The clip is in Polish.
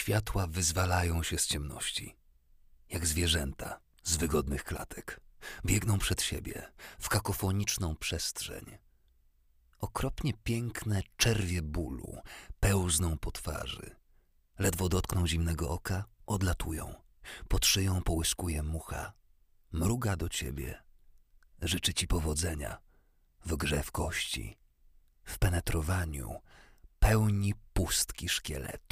światła wyzwalają się z ciemności. Jak zwierzęta z wygodnych klatek. Biegną przed siebie w kakofoniczną przestrzeń. Okropnie piękne czerwie bólu pełzną po twarzy. Ledwo dotkną zimnego oka, odlatują. Pod szyją połyskuje mucha. Mruga do ciebie. Życzy ci powodzenia w grze w kości, w penetrowaniu pełni pustki szkieletu.